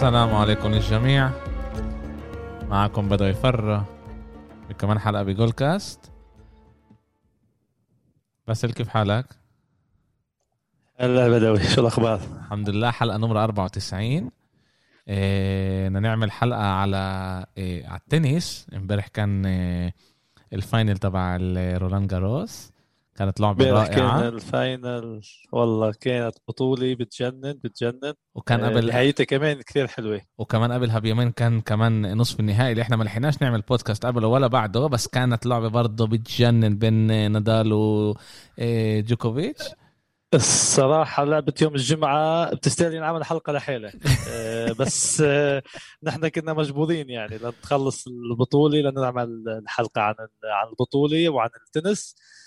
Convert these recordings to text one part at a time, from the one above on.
السلام عليكم الجميع. معكم بدوي فرة بكمان حلقة ب Goalcast. باسل كيف حالك؟ هلا بدوي شو الأخبار؟ الحمد لله حلقة نمرة 94 إيه نعمل حلقة على إيه على التنس. امبارح كان إيه ال final تبع رولان جاروس. كانت لعبة امبارح كان ال final والله كانت بطولة بتجنن بتجنن. وكان آه، قبل نهايتها كمان كثير حلوة. وكمان قبلها بيومين كان كمان نصف النهائي اللي إحنا ما لحقناش نعمل بودكاست قبله ولا بعده بس كانت لعبة برضه بتجنن بين نادال وجوكوفيتش الصراحة لعبة يوم الجمعة بتستاهل ينعمل حلقة لحالها. آه، بس آه، نحن كنا مجبورين يعني لنخلص البطولة لنعمل الحلقة عن عن البطولة وعن التنس. آه،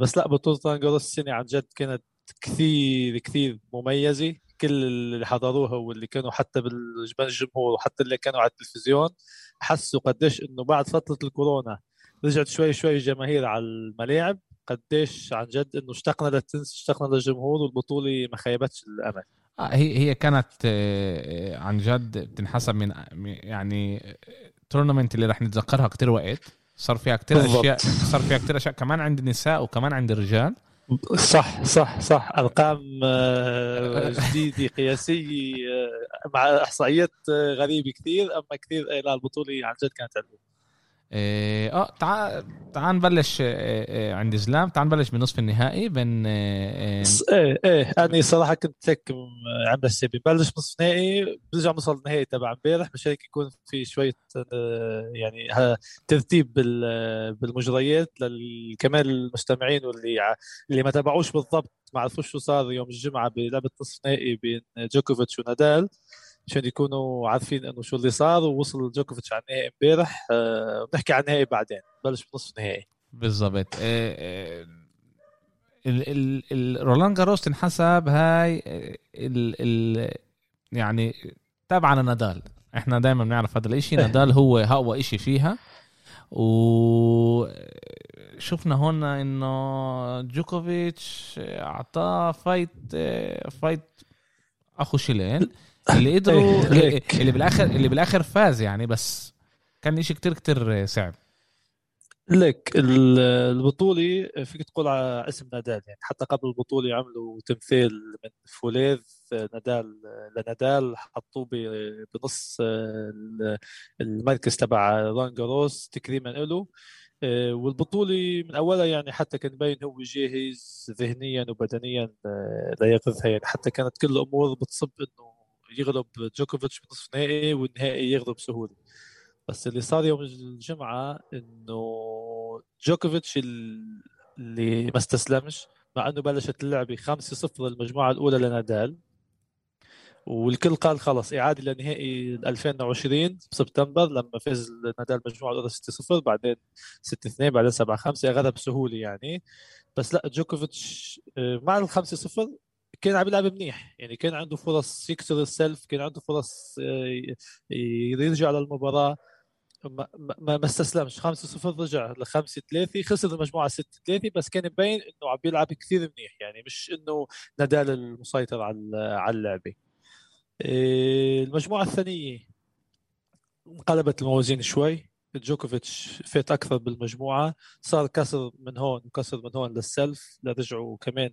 بس لا بطولة رانجاروس السنة عن جد كانت كثير كثير مميزة. كل اللي حضروها واللي كانوا حتى بالجبال الجمهور وحتى اللي كانوا على التلفزيون حسوا قديش إنه بعد فترة الكورونا رجعت شوي شوي الجماهير على الملاعب. قديش عن جد إنه اشتقنا للتنس اشتقنا للجمهور والبطولة ما خيبتش الأمل. آه هي هي كانت آه، عن جد بتنحسب من يعني تورنمنت اللي رح نتذكرها كتير وقت. صار فيها بالضبط. اشياء صار فيها كتير أشياء. كمان عند النساء وكمان عند الرجال. صح صح صح. أرقام آه، جديدة قياسية آه، مع إحصائيات آه، غريبة كثير. أما كثير لا البطولة عن جد كانت حلوة آه آه، تعال تعال نبلش آه، آه، عند زلام تعال نبلش بنصف النهائي. بين إيه إيه أنا صراحة كنت هيك م- عامل حسابي. بلش نصف نهائي بنرجع نوصل النهائي تبع امبارح. مش هيك يكون في شوية يعني ترتيب بال- بالمجريات كمان المستمعين واللي اللي ما تابعوش بالضبط ما عرفوش شو صار يوم الجمعة بلعبة نصف نهائي بين جوكوفيتش ونادال. عشان يكونوا عارفين إنه شو اللي صار ووصل جوكوفيتش على النهائي امبارح. آه، بنحكي عن النهائي بعدين بلش بنصف النهائي. بالضبط. آه، آه، ال ال ال رولان جاروس تنحسب هاي ال ال يعني تابعة لنادال إحنا دائما بنعرف هذا الإشي. إيه. نادال هو أقوى إشي فيها. وشفنا هون إنه جوكوفيتش أعطاه fight fight أخو شيلين. اللي قدروا إيه، اللي, بالاخر اللي بالآخر فاز يعني بس كان إشي كتير كتير صعب. لك ال- البطولة فيك تقول على اسم نادال يعني حتى قبل البطولة عملوا تمثال من فولاذ نادال لنادال حطوه بنص ال- المركز تبع جاروس تكريما له آه، والبطولة من أولها يعني حتى كان باين هو جاهز ذهنيا وبدنيا آه، لياخذها يعني حتى كانت كل الأمور بتصب إنه يغلب جوكوفيتش بنصف نهائي والنهائي يغلب بسهولة بس اللي صار يوم الجمعة إنه جوكوفيتش ال- اللي ما استسلمش مع إنه بلشت اللعبة 5-0 المجموعة الأولى لنادال. والكل قال خلص إعادة لنهائي 2020 بسبتمبر لما فاز نادال المجموعة الأولى 6-0 بعدين 6-2 بعدين 7-5 أخذها بسهولة يعني. بس لا جوكوفيتش آه، مع ال 5-0 كان عم يلعب منيح. يعني كان عنده فرص يكسر السلف كان عنده فرص آه، يرجع للمباراة. ما ما ما استسلمش. 5 0 رجع ل 5 3 خسر المجموعة 6 3 بس كان مبين إنه عم بيلعب كثير منيح. يعني مش إنه نادال المسيطر على على اللعبة. إيه، المجموعة الثانية انقلبت الموازين شوي. جوكوفيتش فات أكثر بالمجموعة صار كسر من هون وكسر من هون للسلف لرجعوا كمان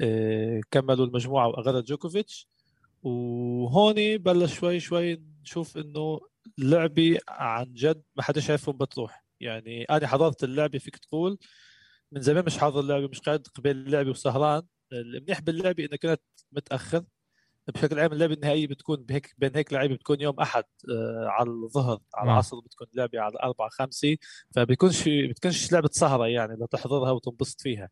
إيه، كملوا المجموعة واغلى جوكوفيتش. وهون بلش شوي شوي نشوف إنه اللعبه عن جد ما حدش عارف وين بتروح. يعني أنا حضرت اللعبة فيك تقول من زمان مش حاضر اللعبة مش قاعد قبل اللعبة وسهران. المنيح باللعبة إنه كانت متأخر. بشكل عام اللعبة النهائية بتكون بهيك بين هيك لعيبة بتكون يوم أحد آه، على الظهر على نعم. العصر بتكون اللعبة على أربعة خمسة فبيكونش بتكونش لعبة سهرة يعني لتحضرها وتنبسط فيها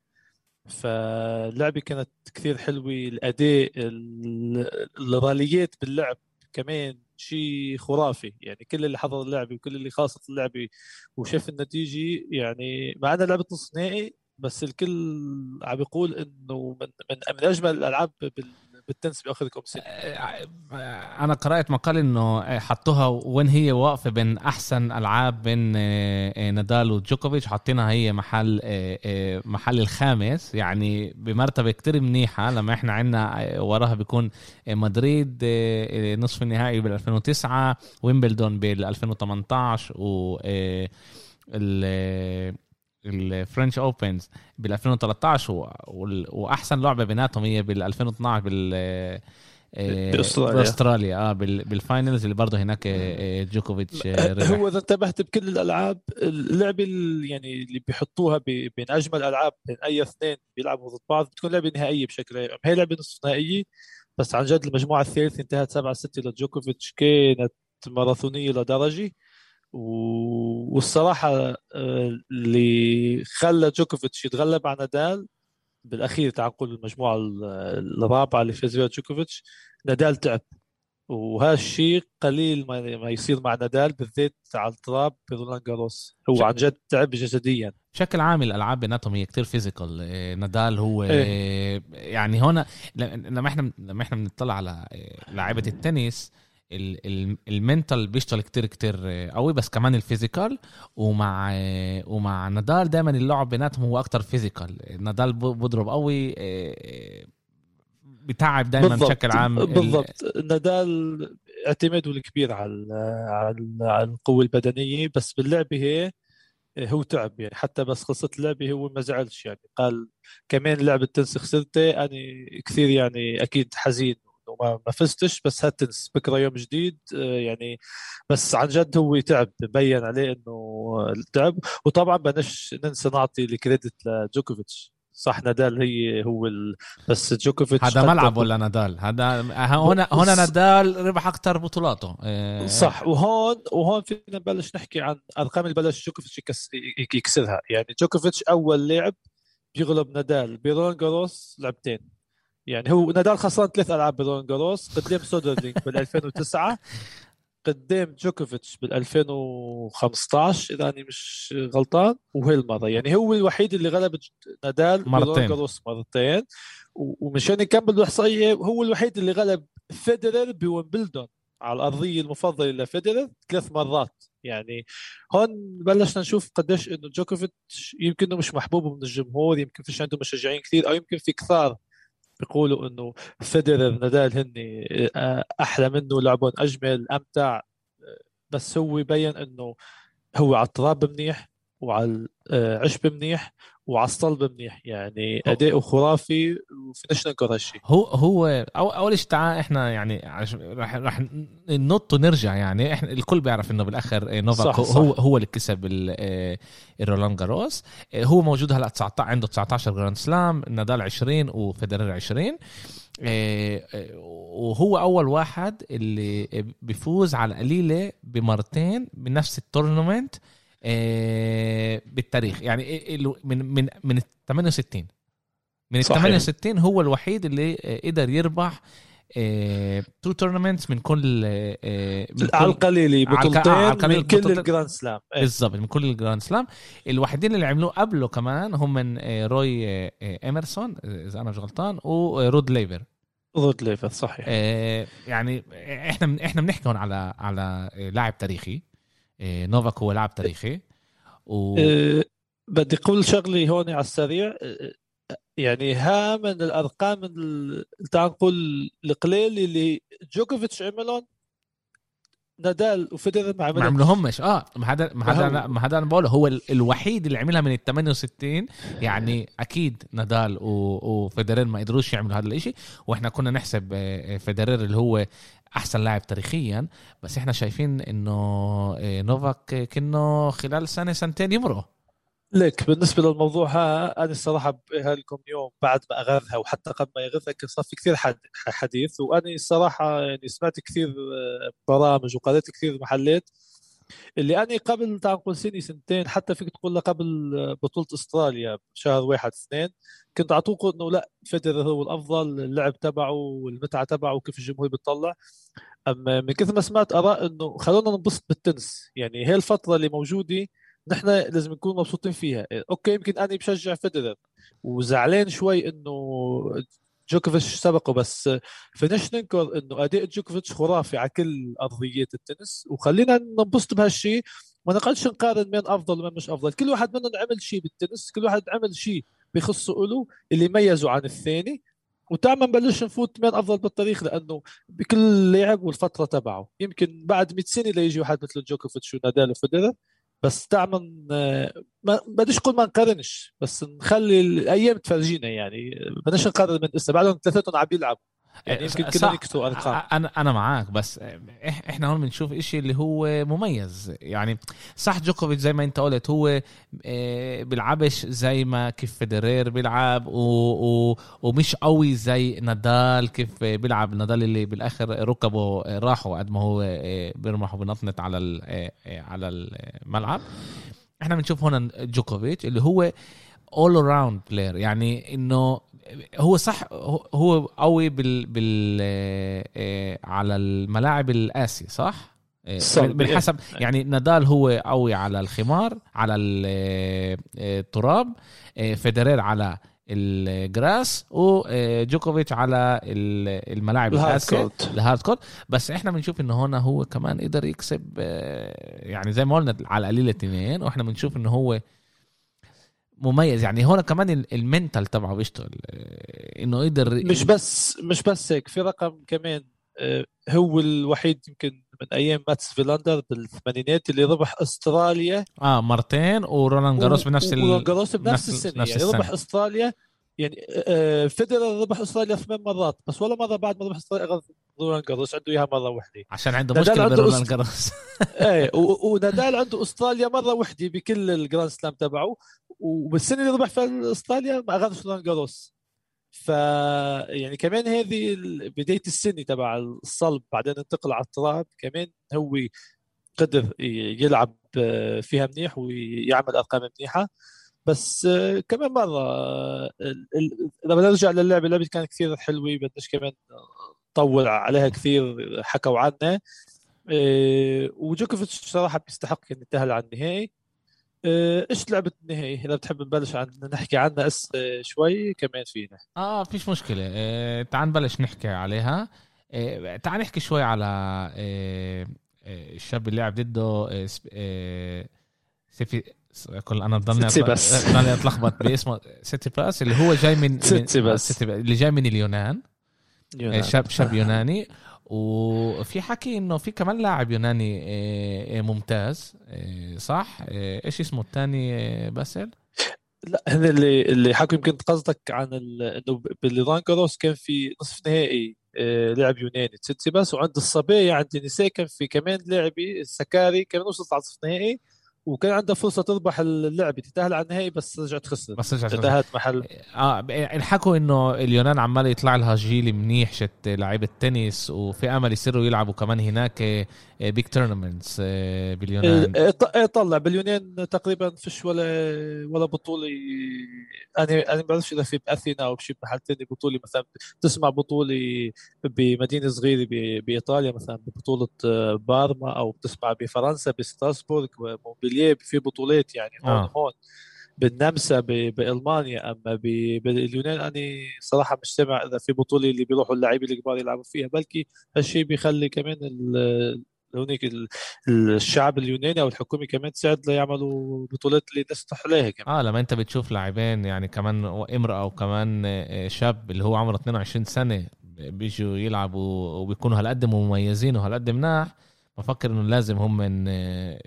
فاللعبة كانت كثير حلوة الأداء ال- الراليات باللعب كمان شيء خرافي يعني كل اللي حضر اللعبة وكل اللي خاصت اللعبة وشاف النتيجة يعني مع إنها لعبة نص نهائي بس الكل عم يقول إنه من من, من أجمل الألعاب بال- بالتنس باخذكم سنه أنا قرأت مقال إنه حطوها وين هي واقفة بين أحسن ألعاب بين نادال وجوكوفيتش حاطينها هي محل محل الخامس. يعني بمرتبة كتير منيحة لما إحنا عندنا وراها بيكون مدريد نصف النهائي بال 2009 ويمبلدون بال 2018 و ال French Opens بال 2013 وأحسن لعبة بيناتهم هي بال 2012 بال آه، بأستراليا. بأستراليا. آه بال finals اللي برضه هناك آه، جوكوفيتش آه، ربح. هو اذا انتبهت بكل الألعاب. اللعبه اللي يعني اللي بيحطوها بين أجمل ألعاب بين أي اثنين بيلعبوا ضد بعض بتكون لعبة نهائية بشكل عام. هي لعبة نصف نهائية بس عن جد المجموعة الثالثة انتهت 7 6 لجوكوفيتش كانت ماراثونية لدرجة. والصراحة آه، اللي خلى جوكوفيتش يتغلب على نادال بالأخير تعال نقول المجموعه الرابعة اللي فاز فيها جوكوفيتش نادال تعب. وهذا الشيء قليل ما يصير مع نادال بالذات على التراب برولان جاروس. هو عن جد تعب جسديا. بشكل عام الألعاب بيناتهم هي كتير physical آه، نادال هو إيه؟ يعني هنا لما إحنا لما إحنا بنطلع على آه، لعيبة التنس ال mental بيشتغل كتير كتير قوي بس كمان ال physical. ومع ومع نادال دائما اللعب بيناتهم هو أكتر physical. نادال بضرب قوي بتعب دائما بشكل عام بالضبط. نادال اعتماده الكبير على على القوة البدنية بس باللعبة هي هو تعب يعني. حتى بس خلصت اللعبة هو ما زعلش يعني. قال كمان لعبة تنس خسرته أنا كثير يعني أكيد حزين وما ما فزتش بس هاتنس بكرة يوم جديد آه، يعني بس عن جد هو تعب بين عليه إنه تعب. وطبعا بدناش ننسى نعطي الكريدت لجوكوفيتش. صح نادال هي هو ال... بس جوكوفيتش هذا ملعب ولا نادال؟ هذا هنا هنا نادال ربح أكثر بطولاته. آه، صح وهون وهون فينا نبلش نحكي عن أرقام اللي بلش جوكوفيتش يكسرها. يعني جوكوفيتش أول لعب بيغلب نادال. برولان جاروس لعبتين. يعني هو نادال خسران ثلاث ألعاب برولان جاروس قدام سودرلينج بال 2009 قدام جوكوفيتش بال 2015 إذا أني مش غلطان وهي المره يعني هو الوحيد اللي غلب نادال مرتين. جاروس مرتين. ومشان يكمل الإحصائية هو الوحيد اللي غلب فيدرر بويمبلدون على الأرضية المفضلة لفيدرر ثلاث مرات. يعني هون بلشنا نشوف قديش إنه جوكوفيتش يمكن إنه مش محبوب من الجمهور يمكن فيش عنده مشجعين كثير أو يمكن في كثار بيقولوا إنه فيدرر نادال هن آه، أحلى منه لعبهم أجمل أمتع. بس هو يبين إنه هو على التراب منيح وعلى العشب منيح. وعلى الصلب منيح. يعني اداؤه خرافي وفينش ننكر هالشيء هو هو أو أول شيء تعال إحنا يعني رح رح ننط ونرجع يعني. إحنا الكل بيعرف إنه بالآخر نوفاك صح هو صح. هو اللي كسب الرولان جاروس. هو موجود هلأ 19 عنده 19 Grand Slam نادال 20 وفيدرر 20 وهو أول واحد اللي بيفوز على القليله بمرتين بنفس ال tournament بالتاريخ. يعني من من من ال 68 من ال 68 هو الوحيد اللي آه، قدر يربح two tournaments من كل آه، من على القليله بطولتين من كل ال Grand Slam. إيه. بالضبط من كل ال Grand Slam. الوحيدين اللي عملوه قبله كمان هم من روي إيمرسون إذا أنا مش غلطان ورود ليفر. رود ليفر صحيح. يعني إحنا إحنا بنحكي هون على على لاعب تاريخي. إيه، نوفاك هو لاعب تاريخي و... بدي أقول شغلي هون على السريع. أه، يعني ها من الأرقام تعال نقول القليل اللي جوكوفيتش عملهم نادال وفيدرر ما عملهم ما عملهمش آه ما هذا ما هذا ما هذا أنا بقوله. هو الوحيد اللي عملها من ال 68 يعني أكيد نادال وفيدرر ما قدروش يعملوا هذا الشيء وإحنا كنا نحسب آه، فيدرر اللي هو أحسن لاعب تاريخيا. بس إحنا شايفين إنه آه، نوفاك كأنه خلال سنة سنتين يمرق. لك بالنسبة للموضوع ها أنا الصراحة لكم يوم بعد ما أغرها وحتى قبل ما يغرها كان صار في كثير حديث وأنا الصراحة يعني سمعت كثير آه، برامج وقريت كثير محلات. اللي أنا قبل تعال نقول سنة سنتين حتى فيك تقول قبل بطولة إستراليا شهر واحد اثنين كنت أعطيك إنه لا فيدرر هو الأفضل اللعب تبعه والمتعة تبعه وكيف الجمهور بيطلع. أما من كثر ما سمعت آراء إنه خلونا ننبسط بالتنس يعني هي الفترة اللي موجودة نحن لازم نكون مبسوطين فيها. أوكي يمكن أنا بشجع فيدرر. وزعلان شوي إنه جوكوفيتش سبقه بس فينيش ننكر إنه أداء جوكوفيتش خرافي على كل أرضيات التنس. وخلينا ننبسط بهالشيء ما نقعدش نقارن مين أفضل ومين مش أفضل. كل واحد منهم عمل شيء بالتنس كل واحد عمل شيء بخصه له اللي ميزه عن الثاني. وتعال نبلش نفوت مين أفضل بالتاريخ لأنه بكل لاعب والفترة تبعه. يمكن بعد 100 سنة ليجي واحد مثل جوكوفيتش ونادال وفيدرر. بس تعمل ما بديش أقول ما نقارنش بس نخلي الأيام تفرجينا يعني بدناش نقارن من اسا بعدهم ثلاثتهم عم يلعبوا. يعني إيه، يمكن أنا أنا معك بس إحنا هون بنشوف إشي اللي هو مميز. يعني صح جوكوفيتش زي ما أنت قلت هو آه، بيلعبش زي ما كيف فيدرير بيلعب و... و... ومش قوي زي نادال. كيف بيلعب نادال اللي بالآخر ركبه راحوا قد ما هو آه، بيرمح وبنطنط على ال... على الملعب. إحنا بنشوف هنا جوكوفيتش اللي هو all around player يعني إنه هو صح هو- هو قوي بال بال آه، آه، على الملاعب القاسي صح؟ آه،. بالحسب يعني نادال هو قوي على الحمار على ال- التراب فيدرير على ال grass وجوكوفيتش على ال- الملاعب القاسيه court. ال hard court بس إحنا بنشوف انه هنا هو كمان قدر يكسب يعني زي ما قلنا على القليل اثنين وإحنا بنشوف انه هو مميز. يعني هون كمان ال- ال mental تبعه بيشتغل. آه، إنه قدر مش بس مش بس هيك في رقم كمان. آه، هو الوحيد يمكن من أيام ماتس فيلاندر بالثمانينات اللي ربح أستراليا. آه مرتين ورولان جاروس بنفس ال... ورولان جاروس بنفس نفس- السنة. نفس يعني السنة. ربح أستراليا يعني آه، فيدرر ربح أستراليا ثمان مرات بس ولا مرة بعد ما ربح أستراليا غير رولان جاروس. عنده إياها مرة واحدة عشان عنده مشكلة برولان جاروس. إيه ونادال عنده أستراليا مرة وحدة بكل الجراند سلام تبعه. وبالسنه اللي ربح فيها إستراليا ما اخذش رولان جاروس. ف يعني كمان هذه بداية السنة تبع الصلب بعدين انتقل على التراب كمان هو قدر يلعب آه، فيها منيح ويعمل أرقام منيحة. بس آه، كمان مرة آه، لما نرجع للعبة اللعبة كانت كثير حلوة بدناش كمان طول عليها كثير حكوا عنها. وجوكوفيتش صراحة بيستحق إنه يتأهل على النهائي. إيش لعبة النهائي؟ إذا بتحب نبلش عن نحكي عنها اس آه، شوي كمان فينا. آه فيش مشكلة. آه تعال نبلش نحكي عليها. آه تعال نحكي شوي على آه آه الشاب اللي لعب ضده آه آه سيفي كل أنا ضلني. ضلني أتلخبط باسمه. تسيتسيباس اللي هو جاي من. سيتي- اللي جاي من اليونان. يونان. شاب شاب يوناني. وفي حكي إنه في كمان لاعب يوناني آه، آه، ممتاز آه، صح؟ إيش اسمه الثاني باسل لا هن اللي اللي حكوا يمكن قصدك عن إنه بالرولان جاروس كان في نصف نهائي لاعب يوناني. تسيتسيباس وعند الصبايا عند النساء كان في كمان لاعبة ساكاري كمان وصلت على نصف نهائي. وكان عندها فرصة تربح اللعبة تتأهل على النهائي بس رجعت خسرت. بس رجع تأهلت محل. آه حكوا إنه اليونان عمال يطلع لها جيل منيح شت لعيبة تنس وفي أمل يصيروا يلعبوا كمان هناك. big tournaments باليونان طلع باليونان تقريبا فيش ولا ولا بطولة أنا أنا ما بعرفش إذا في بأثينا أو بشي محل ثاني بطولة مثلا تسمع بطولة بمدينة صغيرة بإيطاليا مثلا ببطولة آه، بارما أو بتسمع بفرنسا بستراسبورغ ومونبلييه في بطولات يعني هون آه. هون بالنمسا بألمانيا أما باليونان أنا صراحة مش سامع إذا في بطولة اللي بيروحوا اللاعبين الكبار يلعبوا فيها بلكي هالشيء بيخلي كمان هونيك ال- الشعب اليوناني أو الحكومة كمان تساعد ليعملوا بطولات اللي الناس تروح عليها كمان. آه لما أنت بتشوف لاعبين يعني كمان إمرأة وكمان شاب اللي هو عمره 22 سنة بيجوا يلعبوا وبيكونوا هالقد مميزين وهالقد مناح بفكر إنه لازم هم إن، آه،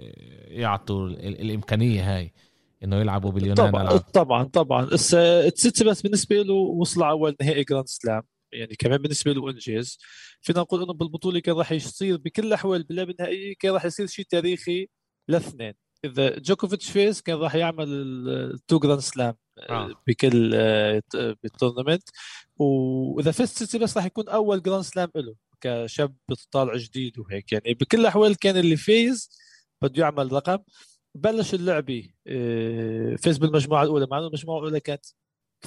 يعطوا ال- الإمكانية هاي إنه يلعبوا باليونان. طبعا. طبعا طبعا. بس تسيتسيباس بالنسبة له وصل على أول نهائي Grand Slam يعني كمان بالنسبة له انجاز فينا نقول إنه بالبطولة كان راح يصير بكل الأحوال باللعبه النهائيه كان راح يصير شيء تاريخي لاثنين. إذا جوكوفيتش فاز كان راح يعمل ال two Grand Slam آه. بكل آه، بال tournament. وإذا فاز تسيتسيباس راح يكون أول Grand Slam له كشاب طالع جديد وهيك. يعني بكل الأحوال كان اللي فاز بده يعمل رقم بلش اللعبة آه، فاز بالمجموعة الأولى مع إنه المجموعة الأولى كانت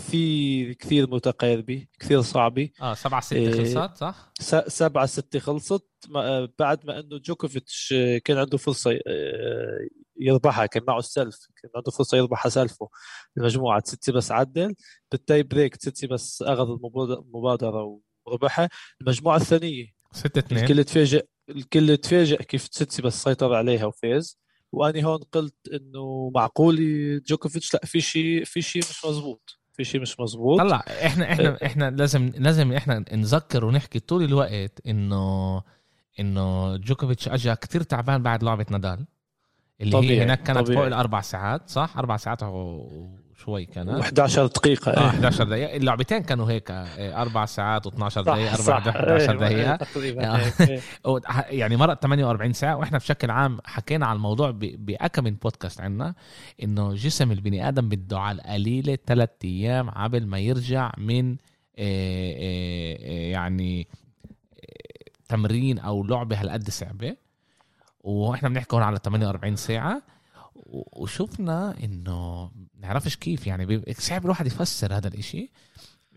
كثير كثير متقاربة كثير صعبة. آه سبعة ستة إيه. خلصات صح؟ س- سبعة ستة خلصت. ما- آه، بعد ما إنه جوكوفيتش آه، كان عنده فرصة آه، يربحها كان معه السلف كان عنده فرصة يربحها سلفه المجموعه سيتي بس عدل. بال tie break تسيتسيباس أخذ المبادرة وربحها. المجموعة الثانية 6 2 الكل تفاجئ الكل تفاجئ كيف تسيتسيباس سيطر عليها وفاز. وأني هون قلت إنه معقول جوكوفيتش؟ لا في شيء في شيء مش مزبوط في شيء مش مزبوط طلع إحنا إحنا أه. إحنا لازم لازم إحنا نذكر ونحكي طول الوقت إنه إنه جوكوفيتش اجى كتير تعبان بعد لعبة نادال اللي طبيعي. هي هناك كانت طبيعي. فوق الأربع ساعات صح أربع ساعات وشوي كانت 11 دقيقة آه 11 دقيقة. اللعبتين كانوا هيك آه، أربع ساعات و12 دقيقة 11 دقيقة تقريبا آه. يعني مرت 48 ساعة وإحنا بشكل عام حكينا على الموضوع بأكم من بودكاست عنا إنه جسم البني آدم بده على القليلة ثلاث أيام قبل ما يرجع من آه، يعني تمرين أو لعبة هالقد صعبة. وإحنا بنحكي هون على 48 ساعة. وشفنا إنه نعرفش كيف يعني صعب الواحد يفسر هذا الإشي.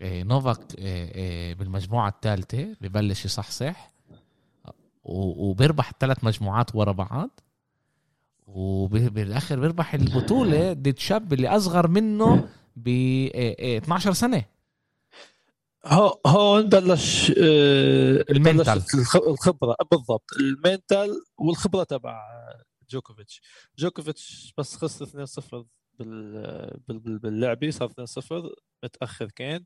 إيه، نوفاك إيه، إيه، بالمجموعة الثالثة ببلش يصحصح. وبيربح ثلاث مجموعات ورا بعض. وبالاخر بيربح البطولة ضد شاب اللي أصغر منه ب 12 سنة. هون بلش آه، المنتال. الخبرة بالضبط. المنتال والخبرة تبع جوكوفيتش. جوكوفيتش بس خسر 2-0 باللعبة صار 2-0 متأخر كان.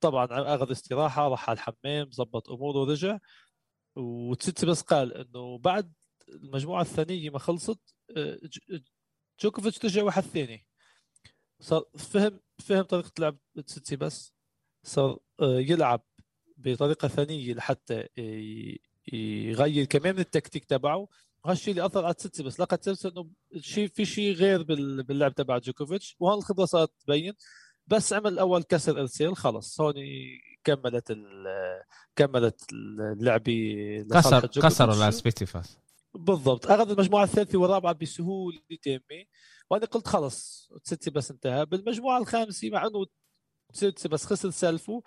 طبعا أخذ استراحة راح على الحمام ظبط أموره ورجع وتسيتسيباس قال إنه بعد المجموعة الثانية ما خلصت آه، جوكوفيتش رجع واحد ثاني. صار فهم فهم طريقة لعب تسيتسيباس. صار آه، يلعب بطريقة ثانية لحتى يغير كمان التكتيك تبعه. وهالشيء اللي أثر على تسيتسيباس لقى تسيتسيباس إنه شيء في شيء غير باللعب تبع جوكوفيتش. وهون الخبرة صارت تبين. بس عمل اول كسر ارسال خلص هون كملت كملت اللعبه كسر كسروا لتسيتسيباس بالضبط. أخذ المجموعة الثالثة والرابعة بسهولة تامه وأنا قلت خلص تسيتسيباس انتهى. بالمجموعة الخامسة مع إنه تسيتسيباس خسر سالفه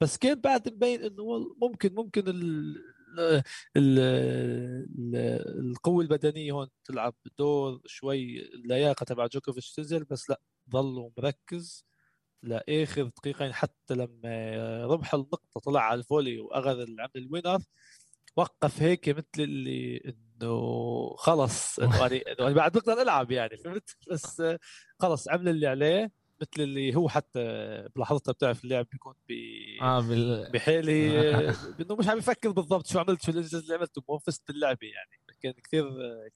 بس كان بعد مبين إنه ممكن ممكن ال ال القوة البدنية هون تلعب دور شوي اللياقة تبع جوكوفيتش تنزل بس لا ضلوا مركز لآخر دقيقتين حتى لما ربح النقطة طلع على الفولي وأخذ عمل الوينر. وقف هيك مثل اللي إنه خلص إنه يعني بعد بقدر ألعب يعني فهمت؟ بس خلص عمل اللي عليه. مثل اللي هو حتى بلحظتها بتعرف اللعب بيكون ب آه بال... بحالي انه مش عم يفكر بالضبط شو عملت شو الانجاز اللي عملته مو فزت باللعبة يعني. كان كثير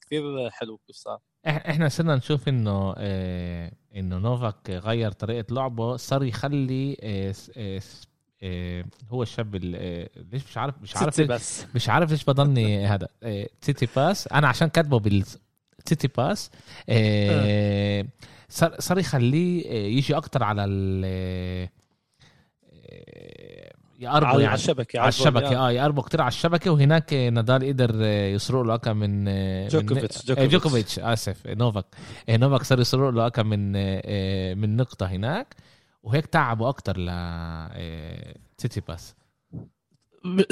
كثير حلو كيف صار إحنا صرنا نشوف إنه آه إنه نوفاك غير طريقة لعبه صار يخلي آه آه آه هو الشاب اللي ليش مش عارف مش عارف بس. مش عارف ليش بضلني هذا سيتي باس أنا عشان كاتبه بتسيتسيباس آه, آه. صار صار يخليه آه، يجي أكتر على ال آه، يقربوا على يعني. الشبكة على الشبكة آه يقربوا كتير على الشبكة. وهناك نادال قدر يسرق له اكم من جوكوفيتش جوكوفيتش, جوكوفيتش. آسف نوفاك. نوفاك صار يسرق له اكم من من نقطة هناك. وهيك تعبوا أكتر لتسيتسيباس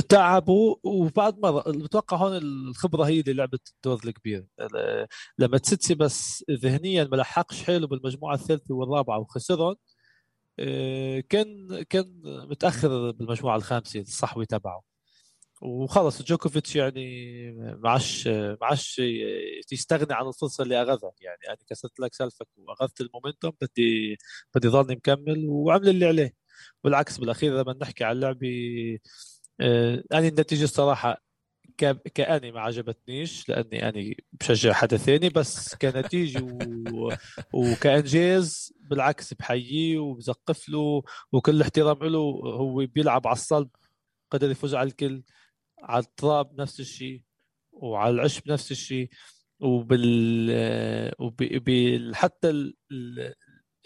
تعبوا وبعد مرة بتوقع هون الخبرة هي اللي لعبت الدور الكبير. لما تسيتسي بس ذهنيا ما لحقش حاله بالمجموعة الثالثة والرابعة وخسرهم آه، كان كان متأخر بالمجموعة الخامسة الصحوة تبعه. وخلص جوكوفيتش يعني ما عادش ما عادش يستغني عن الفرصة اللي أخذها. يعني أنا كسرت لك سلفك وأخذت المومنتوم بدي بدي ضلني مكمل وعمل اللي عليه. بالعكس بالأخير لما نحكي على اللعبه آه، أنا النتيجة الصراحة كأني ما عجبتنيش لأني أنا بشجع حدا ثاني بس كنتيجة و... وكإنجاز بالعكس بحييه وبزقف له وكل احترام له هو بيلعب على الصلب قدر يفوز على الكل على التراب نفس الشيء وعلى العشب نفس الشيء وبال وبال حتى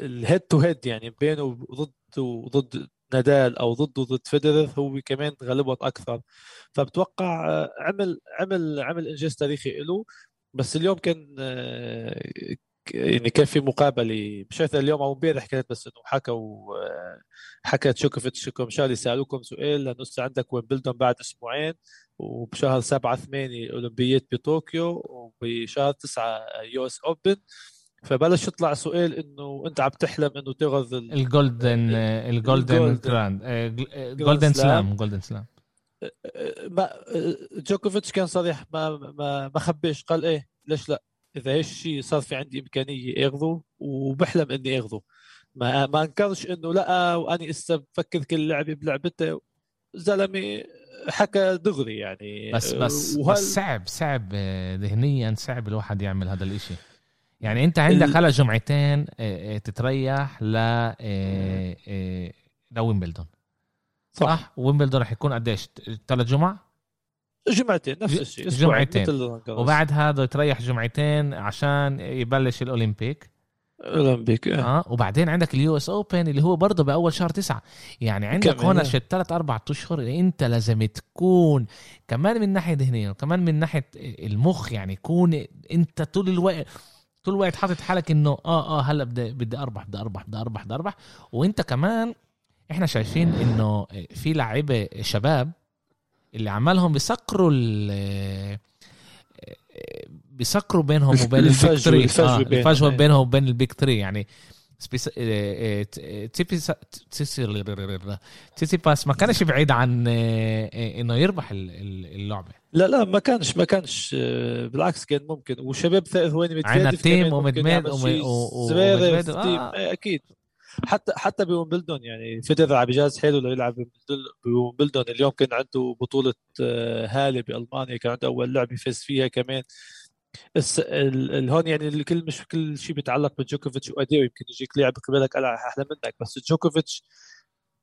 الهيد تو هيد يعني بينه ضد وضد نادال أو ضده ضد فيدرر هو كمان غلبت أكثر. فبتوقع آه، عمل عمل عمل إنجاز تاريخي له بس اليوم كان آه، يعني كان في مقابلة. مش عارف اليوم أو امبارح كانت بس إنه حكوا آه، حكت جوكوفيتش كومشالي سألوكم سؤال. لأنه لسه عندك ويمبلدون بعد أسبوعين. وبشهر 7 8 أولمبيات بطوكيو. وبشهر 9 US Open. فبلش يطلع سؤال إنه أنت عم تحلم إنه تاخذ ال golden ال golden grand golden slam golden slam ما جوكوفيتش كان صريح ما ما ما خبيش. قال إيه ليش لا؟ إذا هيك الشيء صار في عندي إمكانية آخذه وبحلم إني آخذه. ما ما أنكرش إنه لا واني إسا بفكر كل لعبه بلعبته زلمة حكى دغري يعني. بس بس, وهل... بس صعب صعب ذهنيا صعب الواحد يعمل هذا الإشي. يعني انت عندك. هلا جمعتين تتريح ل لويمبلدون صح, صح؟ ويمبلدون رح يكون قديش؟ ثلاث جمع جمعتين نفس الشيء جمعتين. وبعد هذا تريح جمعتين عشان يبلش ال Olympic. Olympic آه, آه وبعدين عندك ال US Open اللي هو برضه بأول شهر تسعة. يعني عندك هون شي ثلاث أربع أشهر أنت لازم تكون كمان من ناحية ذهنية وكمان من ناحية المخ يعني يكون أنت طول الوقت طول الوقت حاطط حالك إنه آه آه هلأ بدي بدي أربح بدي أربح بدي أربح بدي أربح. وإنت كمان إحنا شايفين إنه في لعيبة شباب اللي عمالهم بيسكروا بيسكروا بينهم وبين ال big 3 الفجوه آه بينهم. وبين ال big 3 يعني. تسيتسيباس ما كانش بعيد عن إنه يربح اللعبة. لا لا ما كانش ما كانش بالعكس كان ممكن. وشباب ثواني متفادف عندنا تيم ومدميد ومدميد آه. أكيد. حتى حتى بومبلدون يعني فيدر عم بجهز حاله ليلعب بومبلدون اليوم كان عنده بطولة آه، هاله بألمانيا كان عنده أول لعبة فاز فيها كمان. هون يعني الكل مش كل شيء بيتعلق بجوكوفيتش واديه يمكن يجيك لاعب قبلك أحلى منك. بس جوكوفيتش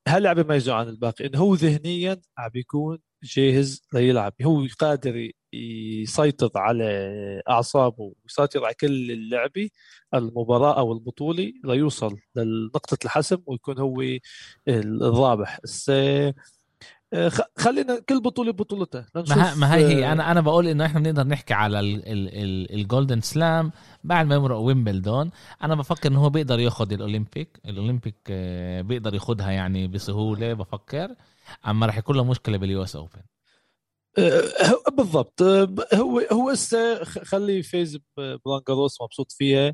هاللعبة بيميزه عن الباقي. انه هو ذهنيا عم بيكون جاهز ليلعب. هو قادر يسيطر على أعصابه ويسيطر على كل اللعبة المباراة أو البطولة ليوصل لنقطة الحسم ويكون هو الرابح. خلينا كل بطولة بطولتها. ما, ما هي هي أنا أنا بقول إنه إحنا بنقدر نحكي على الجولدن سلام بعد ما يمرق ويمبلدون أنا بفكر إنه هو بيقدر ياخذ ال Olympic ال Olympic آه، بيقدر ياخذها يعني بسهولة بفكر. أما راح يكون له مشكلة بال US Open بالضبط. هو هو هسه خليه يفوز برولان جاروس مبسوط فيها. آه،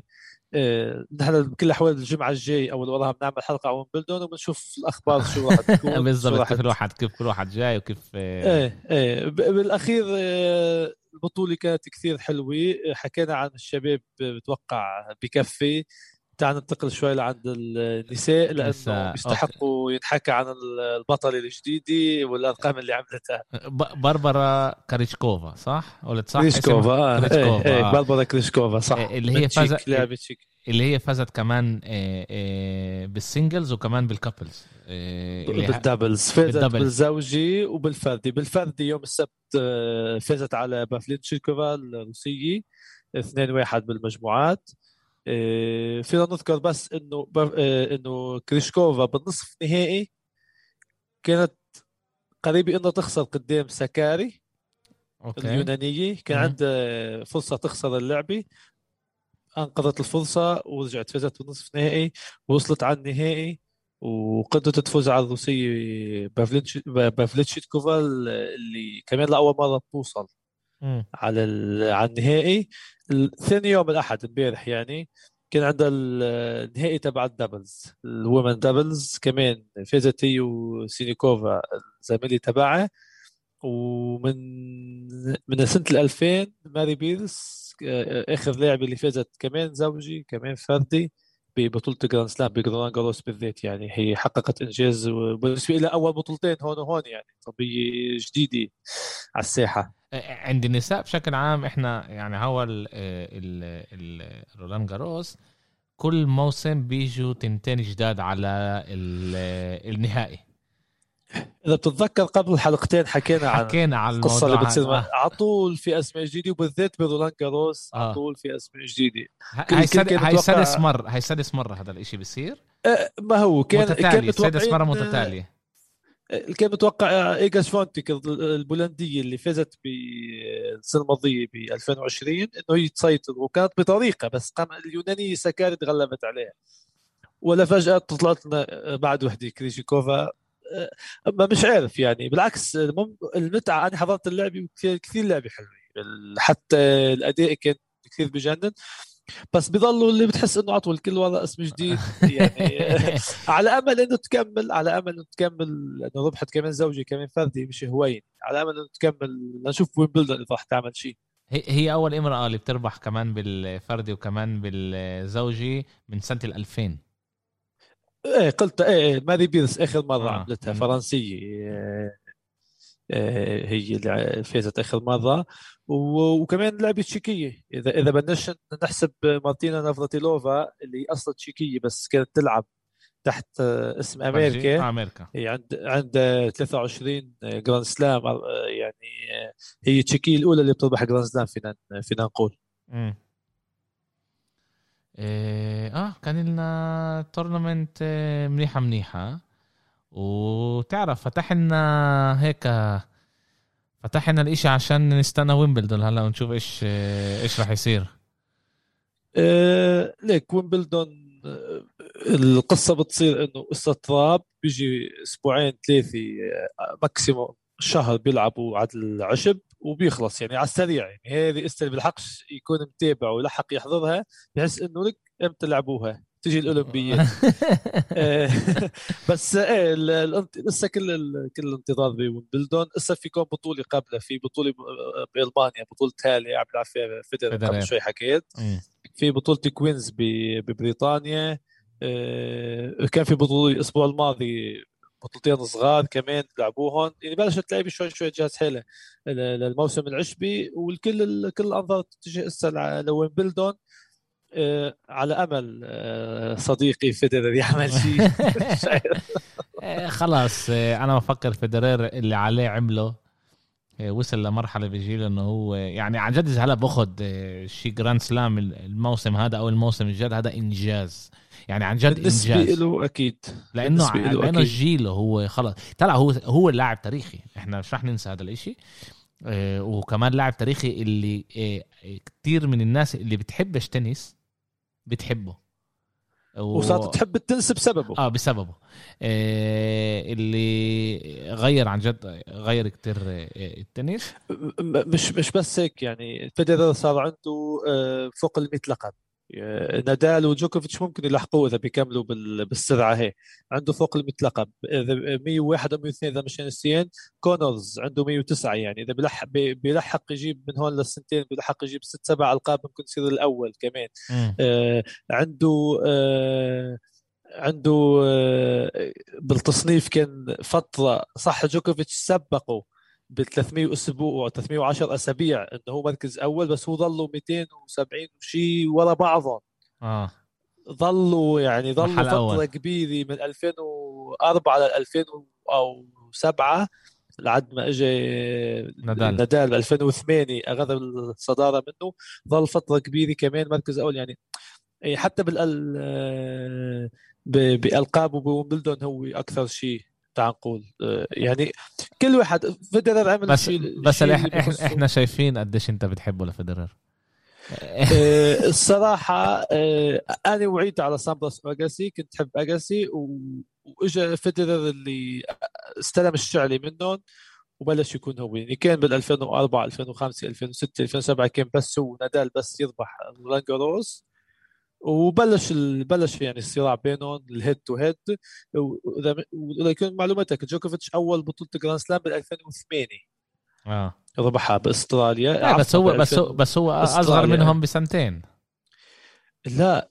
نحن بكل الاحوال الجمعة الجاي أو اللي وراها بنعمل حلقة عن ويمبلدون وبنشوف الأخبار شو راح تكون بالضبط كيف الواحد كيف كل واحد جاي وكيف آه، إيه إيه. بالأخير آه، البطولة كانت كثير حلوة. حكينا عن الشباب بتوقع بكفي. تعال ننتقل شوي لعند النساء لأنه بيستحقوا ينحكى عن البطله الجديده والأرقام اللي عملتها. باربرا كريشكوفا صح؟ ولا صح؟ كريشكوفا كريشكوفا إيه, إيه, باربرا كريشكوفا صح. إيه اللي هي فازت اللي هي فازت كمان إيه إيه بال singles وكمان بال doubles. إيه بال doubles. فازت بال double. بالزوجي وبالفردي. بالفردي يوم السبت آه، فازت على بافليتشيكوفا الروسية 2-1 بالمجموعات. آه، فينا نذكر بس إنه آه، إنه كريشكوفا بالنصف النهائي كانت قريبة إنها تخسر قدام سكاري okay. اليونانية. كان عندها فرصة تخسر اللعبة. أنقذت الفرصة ورجعت فازت بالنصف النهائي ووصلت على النهائي وقدرت تفوز على الروسية بافليتشيكوفا اللي كمان لأول مرة بتوصل على على النهائي. ثاني يوم الأحد امبارح يعني كان عندها النهائي تبع ال doubles ال women doubles كمان فازت هي وسينيكوفا الزميله تبعها. ومن من سنة 2000 ماري بيرس آخر لاعبه اللي فازت كمان زوجي كمان فردي ببطولة grand slam برولان جاروس بالذات يعني هي حققت إنجاز بالنسبة لها أول بطولتين هون وهون يعني طبيه جديده على الساحة. عند النساء بشكل عام إحنا يعني هو رولان جاروس كل موسم بيجوا تنتين جداد على النهائي. إذا بتتذكر قبل حلقتين حكينا عن حكينا عن القصة اللي بتصير آه. على طول في أسماء جديدة وبالذات برولان جاروس آه. على طول في أسماء جديدة. هاي هاي سادس مره هاي سادس مرة هذا الإشي بصير أه ما هو كان متتالي كان سادس مرة متتالية. كان متوقع إيجا شفيونتيك البولندية اللي فازت بالسنه الماضية ب 2020 إنه هي تسيطر وكانت بطريقها بس قام اليونانية سكاري تغلبت عليها. ولا فجأة طلعت بعد وحدة كريشيكوفا. ما مش عارف يعني بالعكس المتعة. أنا حضرت اللعبة كثير لعبة حلوة. حتى الأداء كان كثير بجنن. بس بيضلوا اللي بتحس إنه عطوا الكل ورا اسم جديد. يعني على أمل إنه تكمل على أمل إنه تكمل لأنه ربحت كمان زوجي كمان فردي مش هين. على أمل إنه تكمل لنشوف ويمبلدون إذا رح تعمل شيء هي أول امرأة اللي بتربح كمان بالفردي وكمان بالزوجي من سنة ال 2000 إيه قلت إيه, إيه، ماري بيرس آخر مرة آه. عملتها فرنسية. هي اللي فازت آخر مرة. وكمان لعبة تشيكية. اذا إذا بدناش نحسب مارتينا نافراتيلوفا اللي أصلا تشيكية بس كانت تلعب تحت اسم أمريكا. آه، أمريكا. هي عند عند 23 grand slam يعني هي تشيكية الأولى اللي بتربح grand slam فينا فينا نقول امم آه كان لنا tournament آه، منيحه منيحه وتعرف فتح لنا هيك فتح لنا الإشي عشان نستنى ويمبلدون. هلا ونشوف إيش إيش راح يصير. أه ليك ويمبلدون آه، القصة بتصير إنه قصة تراب بيجي أسبوعين ثلاثة maximum شهر بيلعبوا على العشب وبيخلص. يعني على السريع يعني هذه قصة اللي بيلحقش يكون متابع ويلحق يحضرها بحس إنه لك إمتى لعبوها. تجي الاولمبياد آه، بس إيه لسه كل كل الانتظار بويمبلدون لسه في كون بطولة قبلها في بطولة بألمانيا بطولة هالي عم بيلعب فيها فيدرر قبل شوي حكيت. في بطولة كوينز ببريطانيا. آه، كان في بطولة الأسبوع الماضي بطولتين صغار كمان لعبوهم يعني بلشت لعبة شوي شوي تجهز حاله للموسم العشبي. والكل كل الأنظار تتجه هسه لويمبلدون. على أمل آه، صديقي فيدرر يعمل شيء. آه، خلاص أنا بفكر فيدرر اللي عليه عمله وصل لمرحلة بيجي له إنه هو يعني عن جد هلا بأخذ شي grand slam الموسم هذا أو الموسم الجاي هذا إنجاز. يعني عن جد بالنسبة إنجاز. له أكيد. لأنه لأنه جيله هو خلص طلع هو هو اللاعب تاريخي. إحنا مش رح ننسى هذا الإشي. وكمان لاعب تاريخي اللي كتير من الناس اللي بتحبش تنس بتحبه. و... وصارت تحب التنس بسببه. آه بسببه. آه اللي غير عن جد غير كتير آه التنس. مش مش بس هيك يعني فيدرر صار عنده آه فوق ال 100 لقب. نادال وجوكوفيتش ممكن يلحقوه إذا بيكملوا بالسرعة هي. عنده فوق ال 100 لقب اذا 101 أو 102 إذا مش نسيان كونرز عنده 109 يعني. إذا بيلحق بيلحق يجيب من هون للسنتين بيلحق يجيب ست سبع ألقاب ممكن يصير الأول كمان. آه عنده آه عنده آه بالتصنيف كان فتره صح جوكوفيتش سبقه. ب 300 أسبوع 310 أسابيع إنه هو مركز أول بس هو ظلوا 270 وشيء ورا بعضهم. آه. ظلوا يعني ظلوا فترة أول. كبيرة من 2004 ل 2007 لعد ما اجى نادال. نادال. 2008 أخذ الصدارة منه. ظل فترة كبيرة كمان مركز أول. يعني حتى بال بألقابه بومبلدون هو أكثر شيء تعال نقول آه، يعني كل واحد فيدرر عمل بس شيء بس شي إحنا, إحنا شايفين قديش أنت بتحبه لفيدرر. آه، الصراحة آه، أنا وعيت على سامبرس أجاسي كنت أحب أجاسي وإجا فيدرر اللي استلم الشعلي منهم وبلش يكون هو. يعني كان بال 2004 2005 2006 2007 كان بس هو نادال بس يربح رولان وبلش بلش يعني الصراع بينهم ال head to head وإذا يكون معلوماتك جوكوفيتش أول بطولة grand slam بال 2008 آه. ربحها بأستراليا لا بس هو بس هو بس هو أصغر منهم بسنتين. لا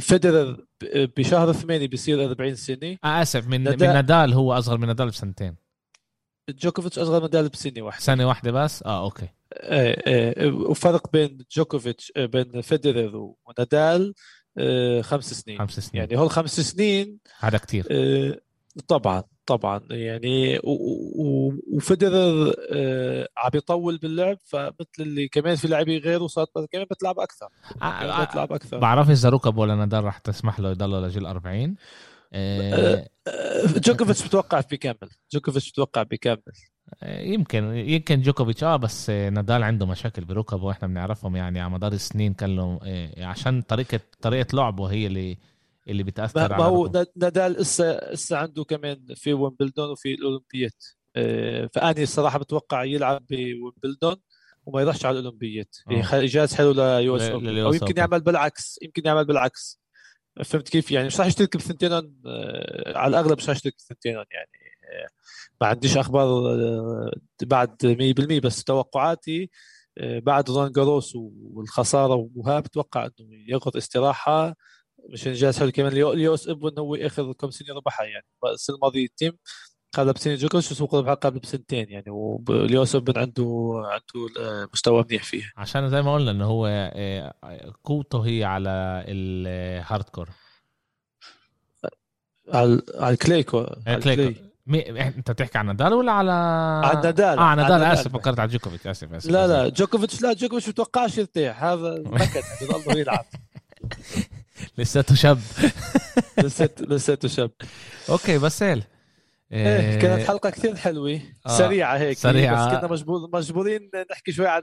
فيدرر بشهر ثمانية بيصير 40 سنة. آه آسف من ندا... من نادال هو أصغر من نادال بسنتين. جوكوفيتش اصغر من نادال بسنة واحدة. سنة واحدة بس؟ آه أوكي. إيه إيه وفرق بين جوكوفيتش آه، بين فيدرر ونادال آه، خمس سنين. خمس سنين. يعني هول خمس سنين هذا كثير آه، طبعا طبعا. يعني وفيدرر عم يطول باللعب فمثل اللي كمان في لاعبين غيره صارت كمان بتلعب أكثر. بتلعب أكثر. بعرف إذا ركب ولا نادال رح تسمح له يضل لجيل 40 جوكوفيتش بتوقع بيكمل جوكوفيتش بتوقع بيكمل يمكن يمكن جوكوفيتش آه بس نادال عنده مشاكل بركبه وإحنا بنعرفهم يعني على مدار السنين كان له عشان طريقة طريقة لعبه هي اللي اللي بتأثر ما على هو. نادال لسه لسه عنده كمان في ويمبلدون وفي الاولمبيات آه، فأني الصراحه بتوقع يلعب بويمبلدون وما يروحش على الاولمبيات آه. يعني حلو ليو أو يمكن. يعمل بالعكس يمكن يعمل بالعكس فهمت كيف؟ يعني مش راح يشترك بثنتين على الأغلب مش راح يشترك بثنتين يعني آه، ما عنديش أخبار آه، بعد 100% بس توقعاتي آه، بعد رون جاروس والخسارة وها بتوقع إنه ياخذ استراحة مش انجاز حلو كمان. اليوس ابن هو آخر كم سنة ربحها يعني السنة الماضيه التيم قبل بسنة جوكوش وسوق ربحها قبل بسنتين يعني واليوس ابن عنده عنده مستوى منيح فيها. عشان زي ما قلنا ان هو آه، قوته هي على الهاردكور على على الكليكو على مي... أنت بتحكي عن نادال ولا على على نادال. آه على نادال. آسف فكرت على جوكوفيتش آسف آسف لا. لا جوكوفيتش لا جوكوفيتش ما بتوقعش يرتاح. هذا نكد بضل يلعب لساته شاب. لساته لساته شاب. أوكي بسال إيه كانت حلقة كثير حلوة آه، سريعة هيك سريعة. بس كنا مجبور مجبورين نحكي شوي عن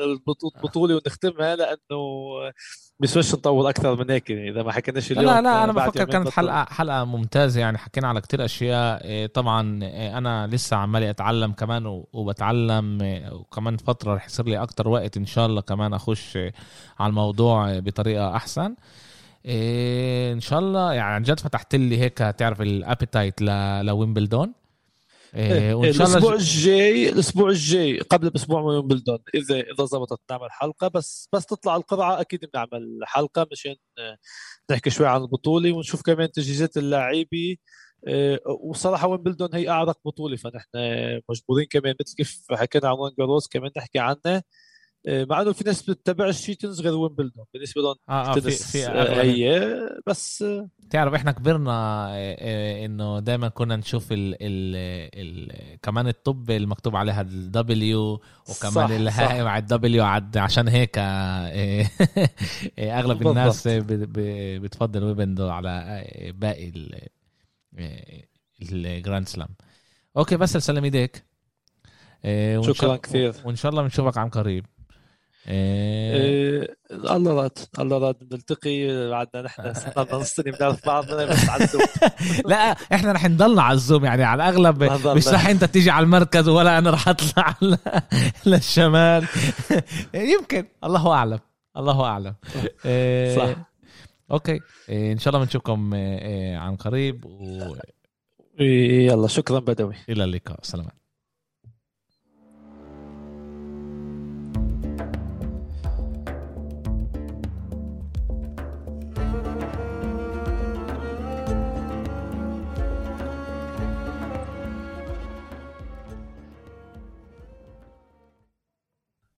البطو- البطولة ونختمها لأنه بيسويش نطول أكثر من هيك إذا ما حكيناش لا اليوم لا, لا أنا بفكر كانت. حلقه حلقة ممتازة يعني حكينا على كتير أشياء إيه، طبعا إيه، أنا لسه عمالي أتعلم كمان وبتعلم إيه، وكمان فترة رح يصير لي أكتر وقت إن شاء الله كمان أخش إيه، على الموضوع إيه، بطريقة أحسن إيه إن شاء الله. يعني عن جد فتحت لي هيك تعرف ال appetite لويمبلدون. إيه وإن شاء الأسبوع الله ج- الجاي الأسبوع الجاي قبل بأسبوع من ويمبلدون اذا إذا زبطت نعمل حلقة. بس بس تطلع القرعة أكيد بنعمل حلقة مشان آه، نحكي شوي عن البطولة ونشوف كمان تجهيزات اللاعبي. آه، وصراحة ويمبلدون هي أعرق بطولة فنحن مجبورين كمان مثل كيف حكينا عن رولان جاروس كمان نحكي عنه. مع إنه في ناس بتتابعش التنس غير ويمبلدون بالنسبة لهم آه, آه في في آه، هي بس آه، تعرف إحنا كبرنا إنه دائما كنا نشوف ال ال ال كمان الطابة المكتوب عليها ال W وكمان الهاء. مع ال W عشان هيك أغلب بالضبط. الناس بتفضل ويمبلدون على باقي ال- ال grand slam أوكي بس سلم ايديك شكراً كثير. وإن شاء الله بنشوفك عن قريب إيه، إيه الله راد الله راد نلتقي بعدنا نحن صرنا نص سنه بنعرف بعضنا بس على الزوم. لا إحنا رح نضلنا على الزوم يعني على الأغلب. مش رح أنت تيجي على المركز ولا أنا رح أطلع للشمال يمكن. الله أعلم. الله أعلم. إيه، صح. أوكي. إيه، إن شاء الله بنشوفكم إيه، عن قريب والى إيه، يلا شكرا بدوي. اللقاء. سلامات.